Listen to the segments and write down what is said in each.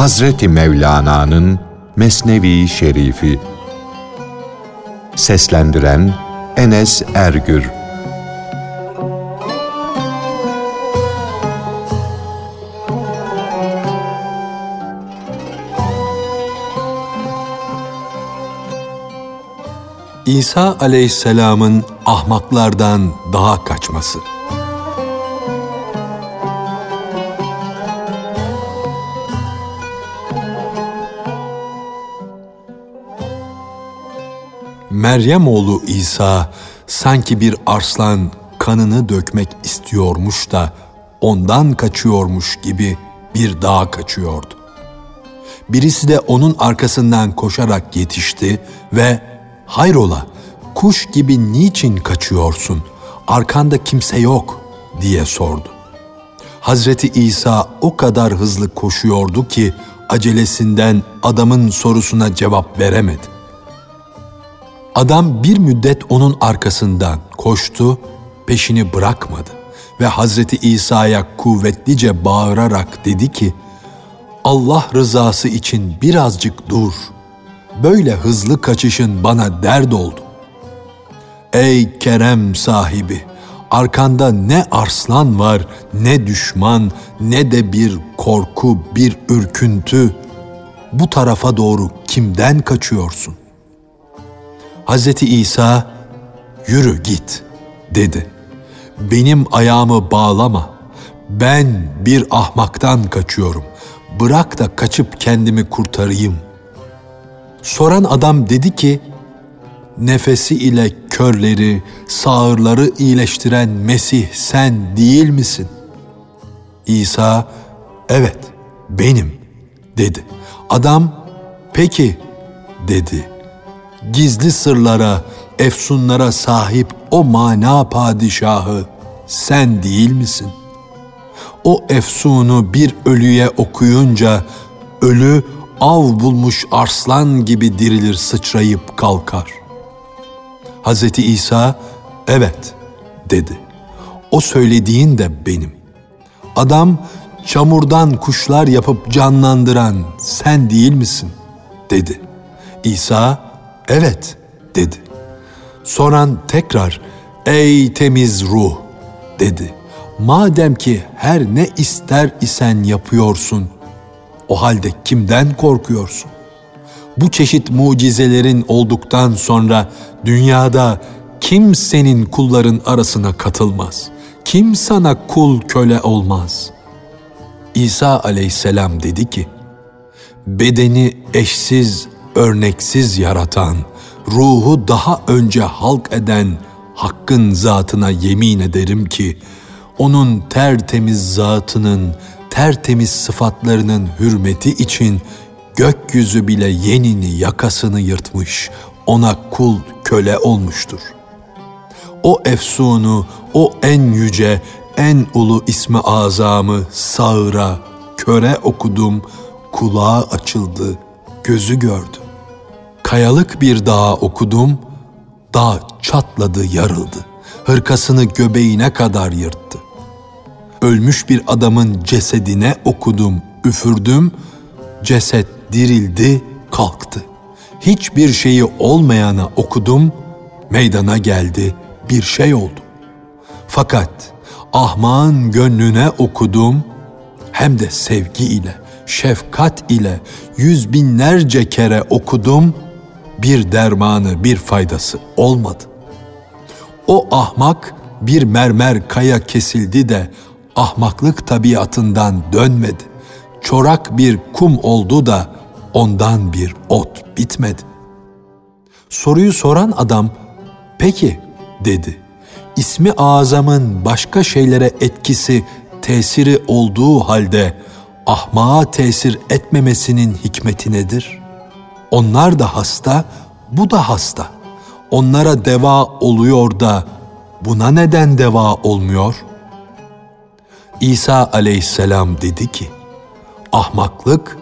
Hazreti Mevlana'nın Mesnevi Şerifi Seslendiren Enes Ergür İsa aleyhisselamın ahmaklardan daha kaçması. Meryem oğlu İsa sanki bir arslan kanını dökmek istiyormuş da ondan kaçıyormuş gibi bir dağa kaçıyordu. Birisi de onun arkasından koşarak yetişti ve hayrola kuş gibi niçin kaçıyorsun? Arkanda kimse yok diye sordu. Hazreti İsa o kadar hızlı koşuyordu ki acelesinden adamın sorusuna cevap veremedi. Adam bir müddet onun arkasından koştu, peşini bırakmadı ve Hazreti İsa'ya kuvvetlice bağırarak dedi ki, Allah rızası için birazcık dur.'' böyle hızlı kaçışın bana dert oldu. Ey kerem sahibi, arkanda ne arslan var, ne düşman, ne de bir korku, bir ürküntü. Bu tarafa doğru kimden kaçıyorsun? Hz. İsa, yürü git, dedi. Benim ayağımı bağlama, ben bir ahmaktan kaçıyorum. Bırak da kaçıp kendimi kurtarayım.'' Soran adam dedi ki, nefesi ile körleri, sağırları iyileştiren Mesih sen değil misin? İsa, evet benim dedi. Adam, peki dedi. Gizli sırlara, efsunlara sahip o mana padişahı sen değil misin? O efsunu bir ölüye okuyunca ölü av bulmuş arslan gibi dirilir sıçrayıp kalkar. Hz. İsa, evet dedi. O söylediğin de benim. Adam çamurdan kuşlar yapıp canlandıran sen değil misin? dedi. İsa, evet dedi. Soran tekrar, ey temiz ruh dedi. Madem ki her ne ister isen yapıyorsun.'' O halde kimden korkuyorsun? Bu çeşit mucizelerin olduktan sonra dünyada kim senin kulların arasına katılmaz? Kim sana kul köle olmaz? İsa aleyhisselam dedi ki, bedeni eşsiz, örneksiz yaratan, ruhu daha önce halk eden Hakk'ın zatına yemin ederim ki, onun tertemiz zatının tertemiz sıfatlarının hürmeti için gökyüzü bile yenini yakasını yırtmış, ona kul köle olmuştur. O efsunu, o en yüce, en ulu ismi azamı sağıra, köre okudum, kulağı açıldı, gözü gördü. Kayalık bir dağa okudum, dağ çatladı, yarıldı. Hırkasını göbeğine kadar yırttı ölmüş bir adamın cesedine okudum, üfürdüm, ceset dirildi, kalktı. Hiçbir şeyi olmayana okudum, meydana geldi, bir şey oldu. Fakat ahmağın gönlüne okudum, hem de sevgi ile, şefkat ile yüz binlerce kere okudum, bir dermanı, bir faydası olmadı. O ahmak bir mermer kaya kesildi de ahmaklık tabiatından dönmedi. Çorak bir kum oldu da ondan bir ot bitmedi. Soruyu soran adam, peki dedi. İsmi azamın başka şeylere etkisi, tesiri olduğu halde ahmağa tesir etmemesinin hikmeti nedir? Onlar da hasta, bu da hasta. Onlara deva oluyor da buna neden deva olmuyor?'' İsa aleyhisselam dedi ki, ahmaklık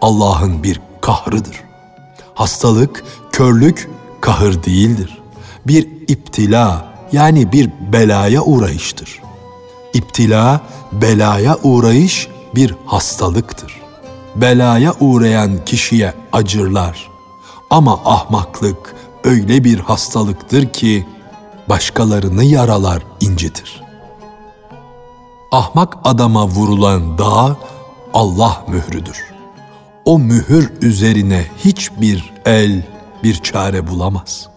Allah'ın bir kahrıdır. Hastalık, körlük kahır değildir. Bir iptila yani bir belaya uğrayıştır. İptila, belaya uğrayış bir hastalıktır. belaya uğrayan kişiye acırlar. Ama ahmaklık öyle bir hastalıktır ki başkalarını yaralar, incitir. Ahmak adama vurulan dağ Allah mührüdür. O mühür üzerine hiçbir el bir çare bulamaz.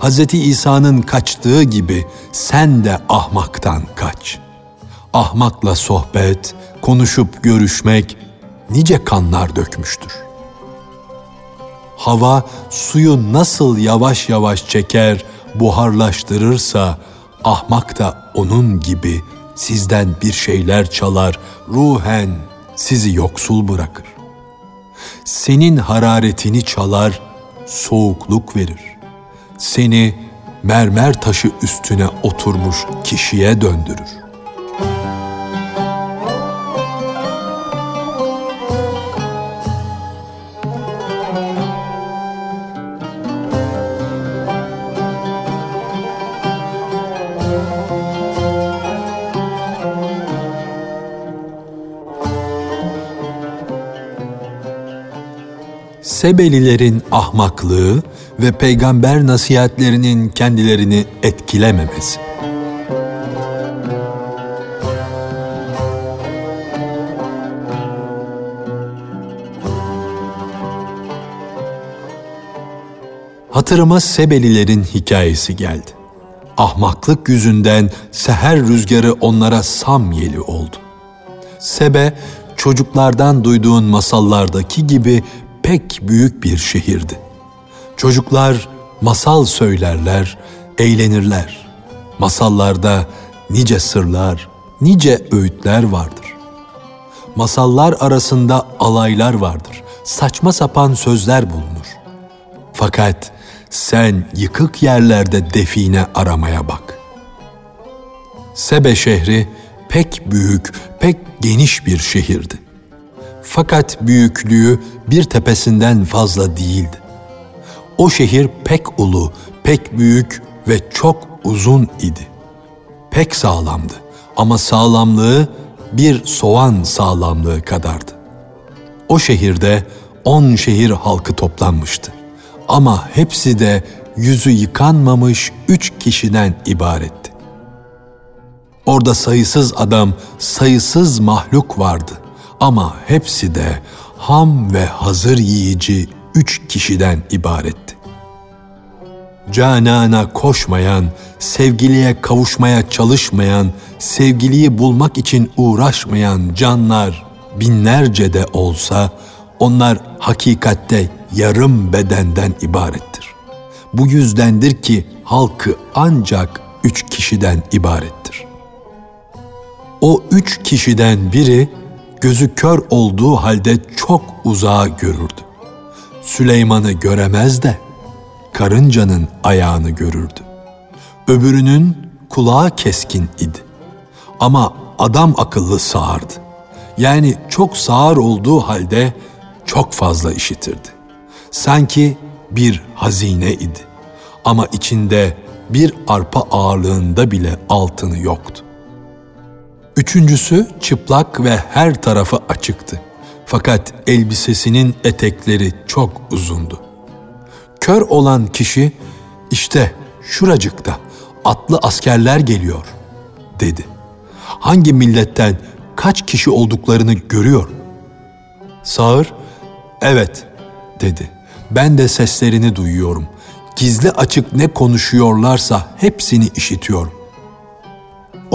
Hz. İsa'nın kaçtığı gibi sen de ahmaktan kaç. Ahmakla sohbet, konuşup görüşmek nice kanlar dökmüştür. Hava suyu nasıl yavaş yavaş çeker, buharlaştırırsa ahmak da onun gibi sizden bir şeyler çalar, ruhen sizi yoksul bırakır. Senin hararetini çalar, soğukluk verir. Seni mermer taşı üstüne oturmuş kişiye döndürür. Sebelilerin ahmaklığı ve peygamber nasihatlerinin kendilerini etkilememesi. Hatırıma Sebelilerin hikayesi geldi. Ahmaklık yüzünden seher rüzgarı onlara sam yeli oldu. Sebe, çocuklardan duyduğun masallardaki gibi pek büyük bir şehirdi. Çocuklar masal söylerler, eğlenirler. Masallarda nice sırlar, nice öğütler vardır. Masallar arasında alaylar vardır. Saçma sapan sözler bulunur. Fakat sen yıkık yerlerde define aramaya bak. Sebe şehri pek büyük, pek geniş bir şehirdi. Fakat büyüklüğü bir tepesinden fazla değildi. O şehir pek ulu, pek büyük ve çok uzun idi. Pek sağlamdı ama sağlamlığı bir soğan sağlamlığı kadardı. O şehirde on şehir halkı toplanmıştı. Ama hepsi de yüzü yıkanmamış üç kişiden ibaretti. Orada sayısız adam, sayısız mahluk vardı. Ama hepsi de ham ve hazır yiyici üç kişiden ibaretti. Canana koşmayan, sevgiliye kavuşmaya çalışmayan, sevgiliyi bulmak için uğraşmayan canlar binlerce de olsa onlar hakikatte yarım bedenden ibarettir. Bu yüzdendir ki halkı ancak üç kişiden ibarettir. O üç kişiden biri gözü kör olduğu halde çok uzağa görürdü. Süleyman'ı göremez de karıncanın ayağını görürdü. Öbürünün kulağı keskin idi. Ama adam akıllı sağırdı. Yani çok sağır olduğu halde çok fazla işitirdi. Sanki bir hazine idi. Ama içinde bir arpa ağırlığında bile altını yoktu. Üçüncüsü çıplak ve her tarafı açıktı. Fakat elbisesinin etekleri çok uzundu. Kör olan kişi işte şuracıkta atlı askerler geliyor dedi. Hangi milletten kaç kişi olduklarını görüyor. Sağır evet dedi. Ben de seslerini duyuyorum. Gizli açık ne konuşuyorlarsa hepsini işitiyorum.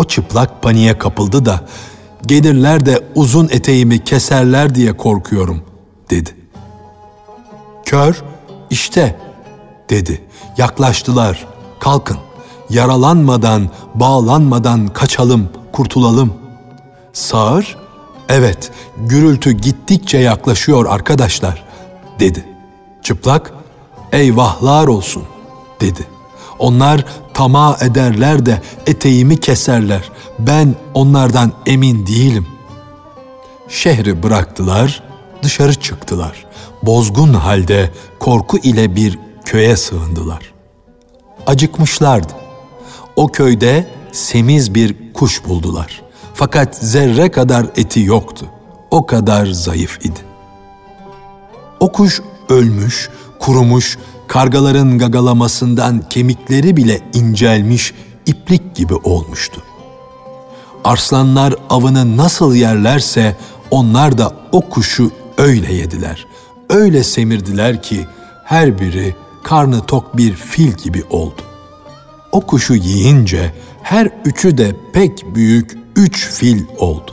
O çıplak paniğe kapıldı da gelirler de uzun eteğimi keserler diye korkuyorum dedi. Kör işte dedi. Yaklaştılar. Kalkın. Yaralanmadan, bağlanmadan kaçalım, kurtulalım. Sağır, evet gürültü gittikçe yaklaşıyor arkadaşlar dedi. Çıplak, eyvahlar olsun dedi. Onlar tamah ederler de eteğimi keserler. Ben onlardan emin değilim. Şehri bıraktılar, dışarı çıktılar. Bozgun halde korku ile bir köye sığındılar. Acıkmışlardı. O köyde semiz bir kuş buldular. Fakat zerre kadar eti yoktu. O kadar zayıf idi. O kuş ölmüş, kurumuş, kargaların gagalamasından kemikleri bile incelmiş, iplik gibi olmuştu. Arslanlar avını nasıl yerlerse onlar da o kuşu öyle yediler. Öyle semirdiler ki her biri karnı tok bir fil gibi oldu. O kuşu yiyince her üçü de pek büyük üç fil oldu.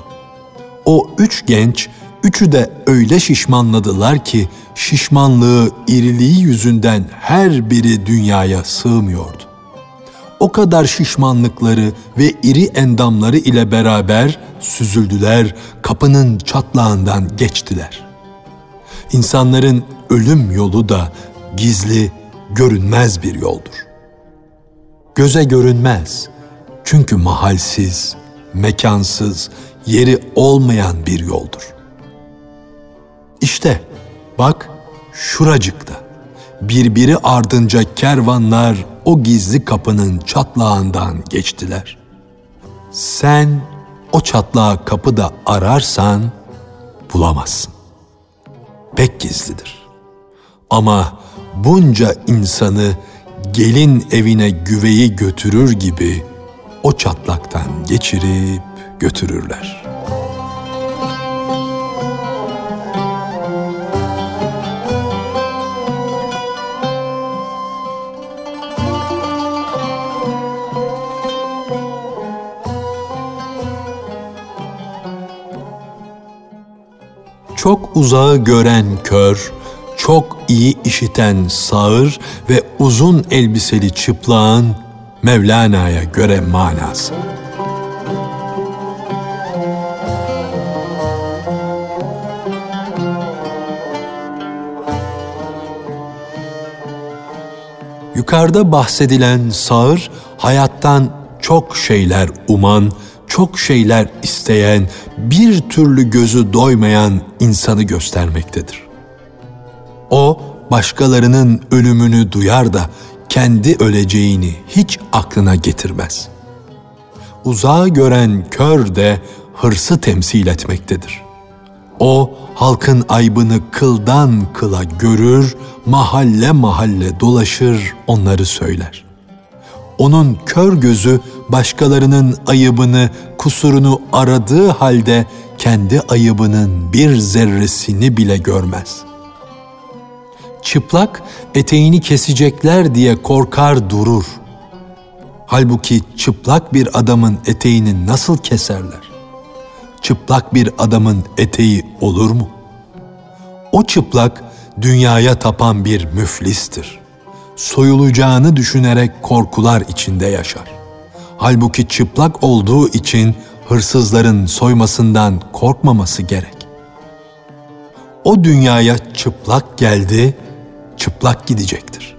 O üç genç üçü de öyle şişmanladılar ki şişmanlığı, iriliği yüzünden her biri dünyaya sığmıyordu. O kadar şişmanlıkları ve iri endamları ile beraber süzüldüler, kapının çatlağından geçtiler. İnsanların ölüm yolu da gizli, görünmez bir yoldur. Göze görünmez çünkü mahalsiz, mekansız, yeri olmayan bir yoldur. İşte bak şuracıkta birbiri ardınca kervanlar o gizli kapının çatlağından geçtiler. Sen o çatlağı kapıda ararsan bulamazsın. Pek gizlidir. Ama bunca insanı gelin evine güveyi götürür gibi o çatlaktan geçirip götürürler.'' Çok uzağı gören kör, çok iyi işiten sağır ve uzun elbiseli çıplağın Mevlana'ya göre manası. Yukarıda bahsedilen sağır hayattan çok şeyler uman, çok şeyler isteyen, bir türlü gözü doymayan insanı göstermektedir. O, başkalarının ölümünü duyar da kendi öleceğini hiç aklına getirmez. Uzağı gören kör de hırsı temsil etmektedir. O, halkın aybını kıldan kıla görür, mahalle mahalle dolaşır, onları söyler. Onun kör gözü başkalarının ayıbını, kusurunu aradığı halde kendi ayıbının bir zerresini bile görmez. Çıplak eteğini kesecekler diye korkar durur. Halbuki çıplak bir adamın eteğini nasıl keserler? Çıplak bir adamın eteği olur mu? O çıplak dünyaya tapan bir müflistir. Soyulacağını düşünerek korkular içinde yaşar. Halbuki çıplak olduğu için hırsızların soymasından korkmaması gerek. O dünyaya çıplak geldi, çıplak gidecektir.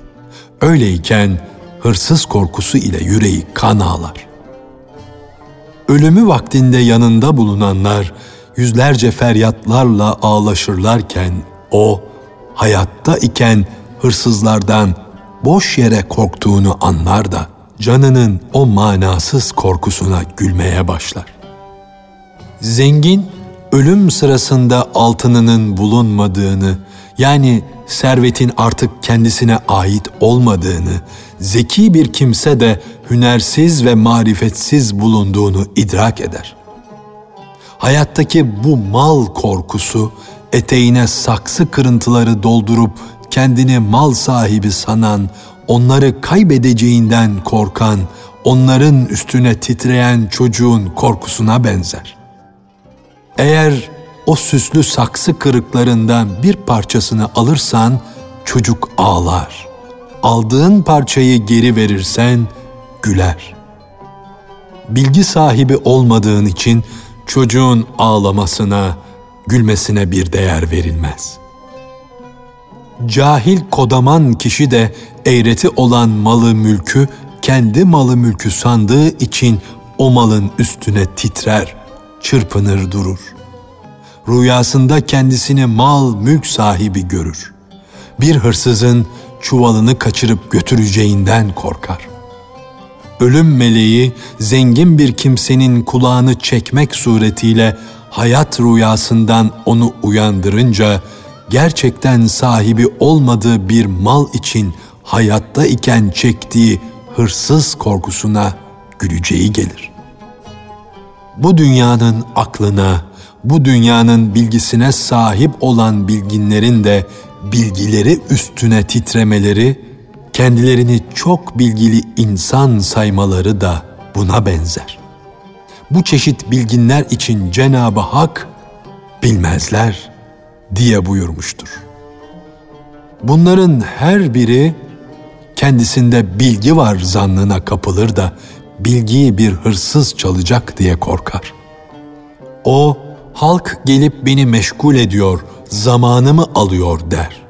Öyleyken hırsız korkusu ile yüreği kan ağlar. Ölümü vaktinde yanında bulunanlar yüzlerce feryatlarla ağlaşırlarken o hayatta iken hırsızlardan boş yere korktuğunu anlar da canının o manasız korkusuna gülmeye başlar. Zengin, ölüm sırasında altınının bulunmadığını, yani servetin artık kendisine ait olmadığını, zeki bir kimse de hünersiz ve marifetsiz bulunduğunu idrak eder. Hayattaki bu mal korkusu, eteğine saksı kırıntıları doldurup kendini mal sahibi sanan, onları kaybedeceğinden korkan, onların üstüne titreyen çocuğun korkusuna benzer. Eğer o süslü saksı kırıklarından bir parçasını alırsan çocuk ağlar. Aldığın parçayı geri verirsen güler. Bilgi sahibi olmadığın için çocuğun ağlamasına, gülmesine bir değer verilmez. Cahil kodaman kişi de eğreti olan malı mülkü kendi malı mülkü sandığı için o malın üstüne titrer, çırpınır durur. Rüyasında kendisini mal mülk sahibi görür. Bir hırsızın çuvalını kaçırıp götüreceğinden korkar. Ölüm meleği zengin bir kimsenin kulağını çekmek suretiyle hayat rüyasından onu uyandırınca gerçekten sahibi olmadığı bir mal için hayatta iken çektiği hırsız korkusuna güleceği gelir. Bu dünyanın aklına, bu dünyanın bilgisine sahip olan bilginlerin de bilgileri üstüne titremeleri, kendilerini çok bilgili insan saymaları da buna benzer. Bu çeşit bilginler için Cenab-ı Hak bilmezler diye buyurmuştur. Bunların her biri kendisinde bilgi var zannına kapılır da bilgiyi bir hırsız çalacak diye korkar. O halk gelip beni meşgul ediyor, zamanımı alıyor der.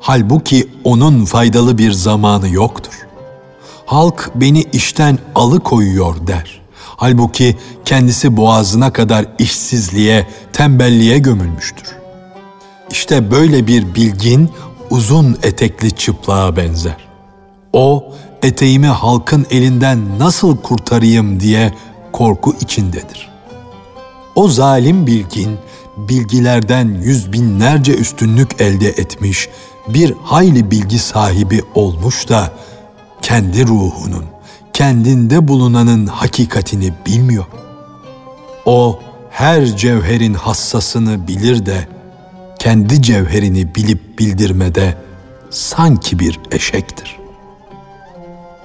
Halbuki onun faydalı bir zamanı yoktur. Halk beni işten alıkoyuyor der. Halbuki kendisi boğazına kadar işsizliğe, tembelliğe gömülmüştür. İşte böyle bir bilgin uzun etekli çıplığa benzer. O eteğimi halkın elinden nasıl kurtarayım diye korku içindedir. O zalim bilgin bilgilerden yüz binlerce üstünlük elde etmiş, bir hayli bilgi sahibi olmuş da kendi ruhunun, kendinde bulunanın hakikatini bilmiyor. O her cevherin hassasını bilir de kendi cevherini bilip bildirmede sanki bir eşektir.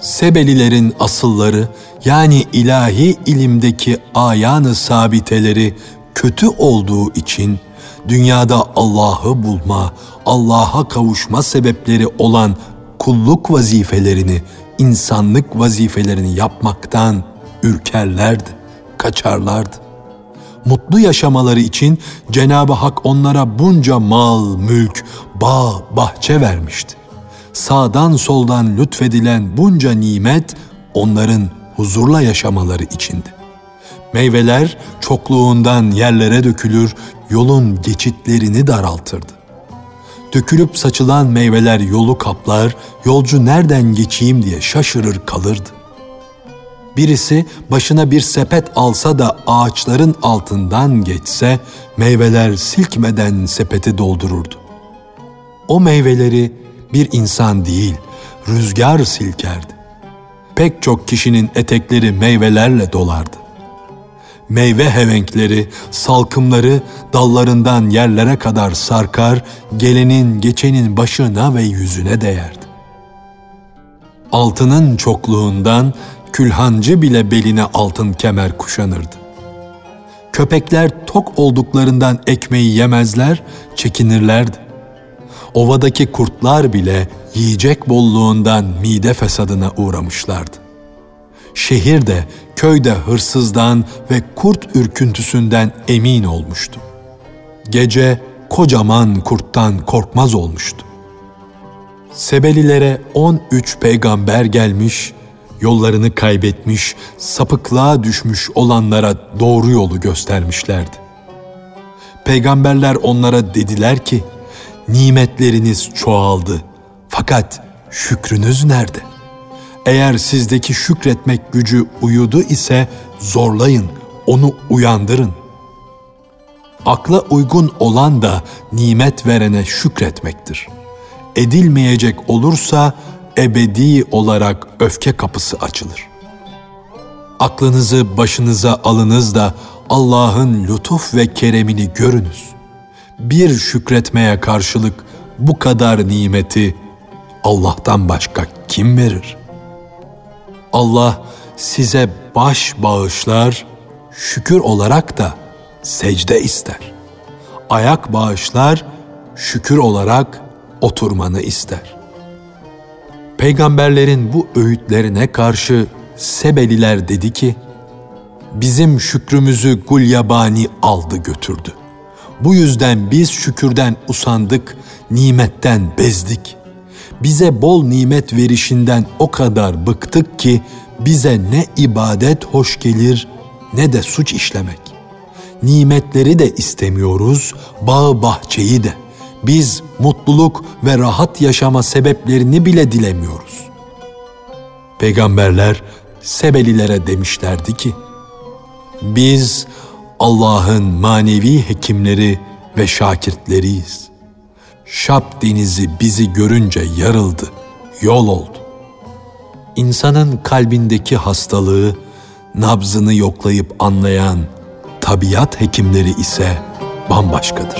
Sebelilerin asılları yani ilahi ilimdeki ayanı sabiteleri kötü olduğu için dünyada Allah'ı bulma, Allah'a kavuşma sebepleri olan kulluk vazifelerini, insanlık vazifelerini yapmaktan ürkerlerdi, kaçarlardı. Mutlu yaşamaları için Cenab-ı Hak onlara bunca mal, mülk, bağ, bahçe vermişti. Sağdan soldan lütfedilen bunca nimet onların huzurla yaşamaları içindi. Meyveler çokluğundan yerlere dökülür, yolun geçitlerini daraltırdı. Dökülüp saçılan meyveler yolu kaplar, yolcu nereden geçeyim diye şaşırır kalırdı. Birisi başına bir sepet alsa da ağaçların altından geçse, meyveler silkmeden sepeti doldururdu. O meyveleri bir insan değil, rüzgar silkerdi. Pek çok kişinin etekleri meyvelerle dolardı meyve hevenkleri, salkımları dallarından yerlere kadar sarkar, gelenin geçenin başına ve yüzüne değerdi. Altının çokluğundan külhancı bile beline altın kemer kuşanırdı. Köpekler tok olduklarından ekmeği yemezler, çekinirlerdi. Ovadaki kurtlar bile yiyecek bolluğundan mide fesadına uğramışlardı şehirde, köyde hırsızdan ve kurt ürküntüsünden emin olmuştu. Gece kocaman kurttan korkmaz olmuştu. Sebelilere 13 peygamber gelmiş, yollarını kaybetmiş, sapıklığa düşmüş olanlara doğru yolu göstermişlerdi. Peygamberler onlara dediler ki, nimetleriniz çoğaldı fakat şükrünüz nerede? Eğer sizdeki şükretmek gücü uyudu ise zorlayın, onu uyandırın. Akla uygun olan da nimet verene şükretmektir. Edilmeyecek olursa ebedi olarak öfke kapısı açılır. Aklınızı başınıza alınız da Allah'ın lütuf ve keremini görünüz. Bir şükretmeye karşılık bu kadar nimeti Allah'tan başka kim verir?'' Allah size baş bağışlar, şükür olarak da secde ister. Ayak bağışlar, şükür olarak oturmanı ister. Peygamberlerin bu öğütlerine karşı Sebeliler dedi ki, bizim şükrümüzü gulyabani aldı götürdü. Bu yüzden biz şükürden usandık, nimetten bezdik.'' bize bol nimet verişinden o kadar bıktık ki bize ne ibadet hoş gelir ne de suç işlemek. Nimetleri de istemiyoruz, bağ bahçeyi de. Biz mutluluk ve rahat yaşama sebeplerini bile dilemiyoruz. Peygamberler Sebelilere demişlerdi ki, biz Allah'ın manevi hekimleri ve şakirtleriyiz Şap denizi bizi görünce yarıldı, yol oldu. İnsanın kalbindeki hastalığı, nabzını yoklayıp anlayan tabiat hekimleri ise bambaşkadır.